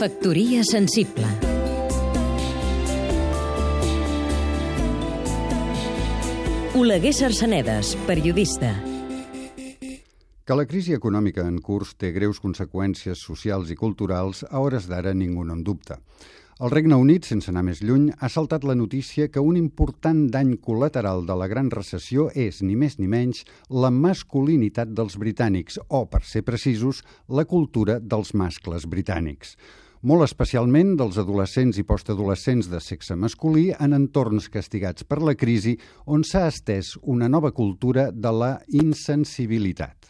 Factoria sensible. Oleguer Sarsenedes, periodista. Que la crisi econòmica en curs té greus conseqüències socials i culturals, a hores d'ara ningú no en dubta. El Regne Unit, sense anar més lluny, ha saltat la notícia que un important dany col·lateral de la gran recessió és, ni més ni menys, la masculinitat dels britànics, o, per ser precisos, la cultura dels mascles britànics molt especialment dels adolescents i postadolescents de sexe masculí en entorns castigats per la crisi on s'ha estès una nova cultura de la insensibilitat.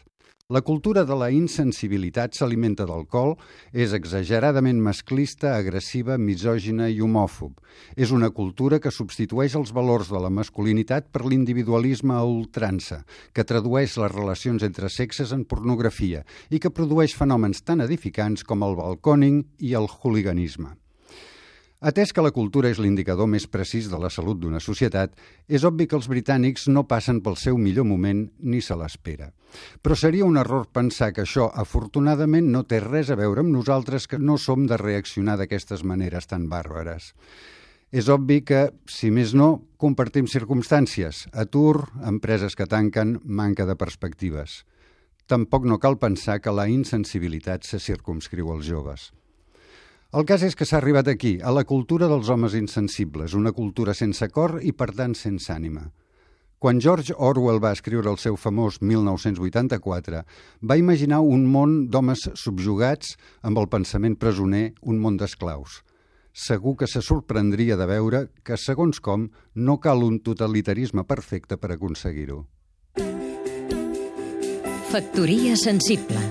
La cultura de la insensibilitat s'alimenta d'alcohol, és exageradament masclista, agressiva, misògina i homòfob. És una cultura que substitueix els valors de la masculinitat per l'individualisme a ultrança, que tradueix les relacions entre sexes en pornografia i que produeix fenòmens tan edificants com el balcòning i el hooliganisme. Atès que la cultura és l'indicador més precís de la salut d'una societat, és obvi que els britànics no passen pel seu millor moment ni se l'espera. Però seria un error pensar que això, afortunadament, no té res a veure amb nosaltres que no som de reaccionar d'aquestes maneres tan bàrbares. És obvi que, si més no, compartim circumstàncies, atur, empreses que tanquen, manca de perspectives. Tampoc no cal pensar que la insensibilitat se circumscriu als joves. El cas és que s'ha arribat aquí, a la cultura dels homes insensibles, una cultura sense cor i, per tant, sense ànima. Quan George Orwell va escriure el seu famós 1984, va imaginar un món d'homes subjugats amb el pensament presoner, un món d'esclaus. Segur que se sorprendria de veure que, segons com, no cal un totalitarisme perfecte per aconseguir-ho. Factoria sensible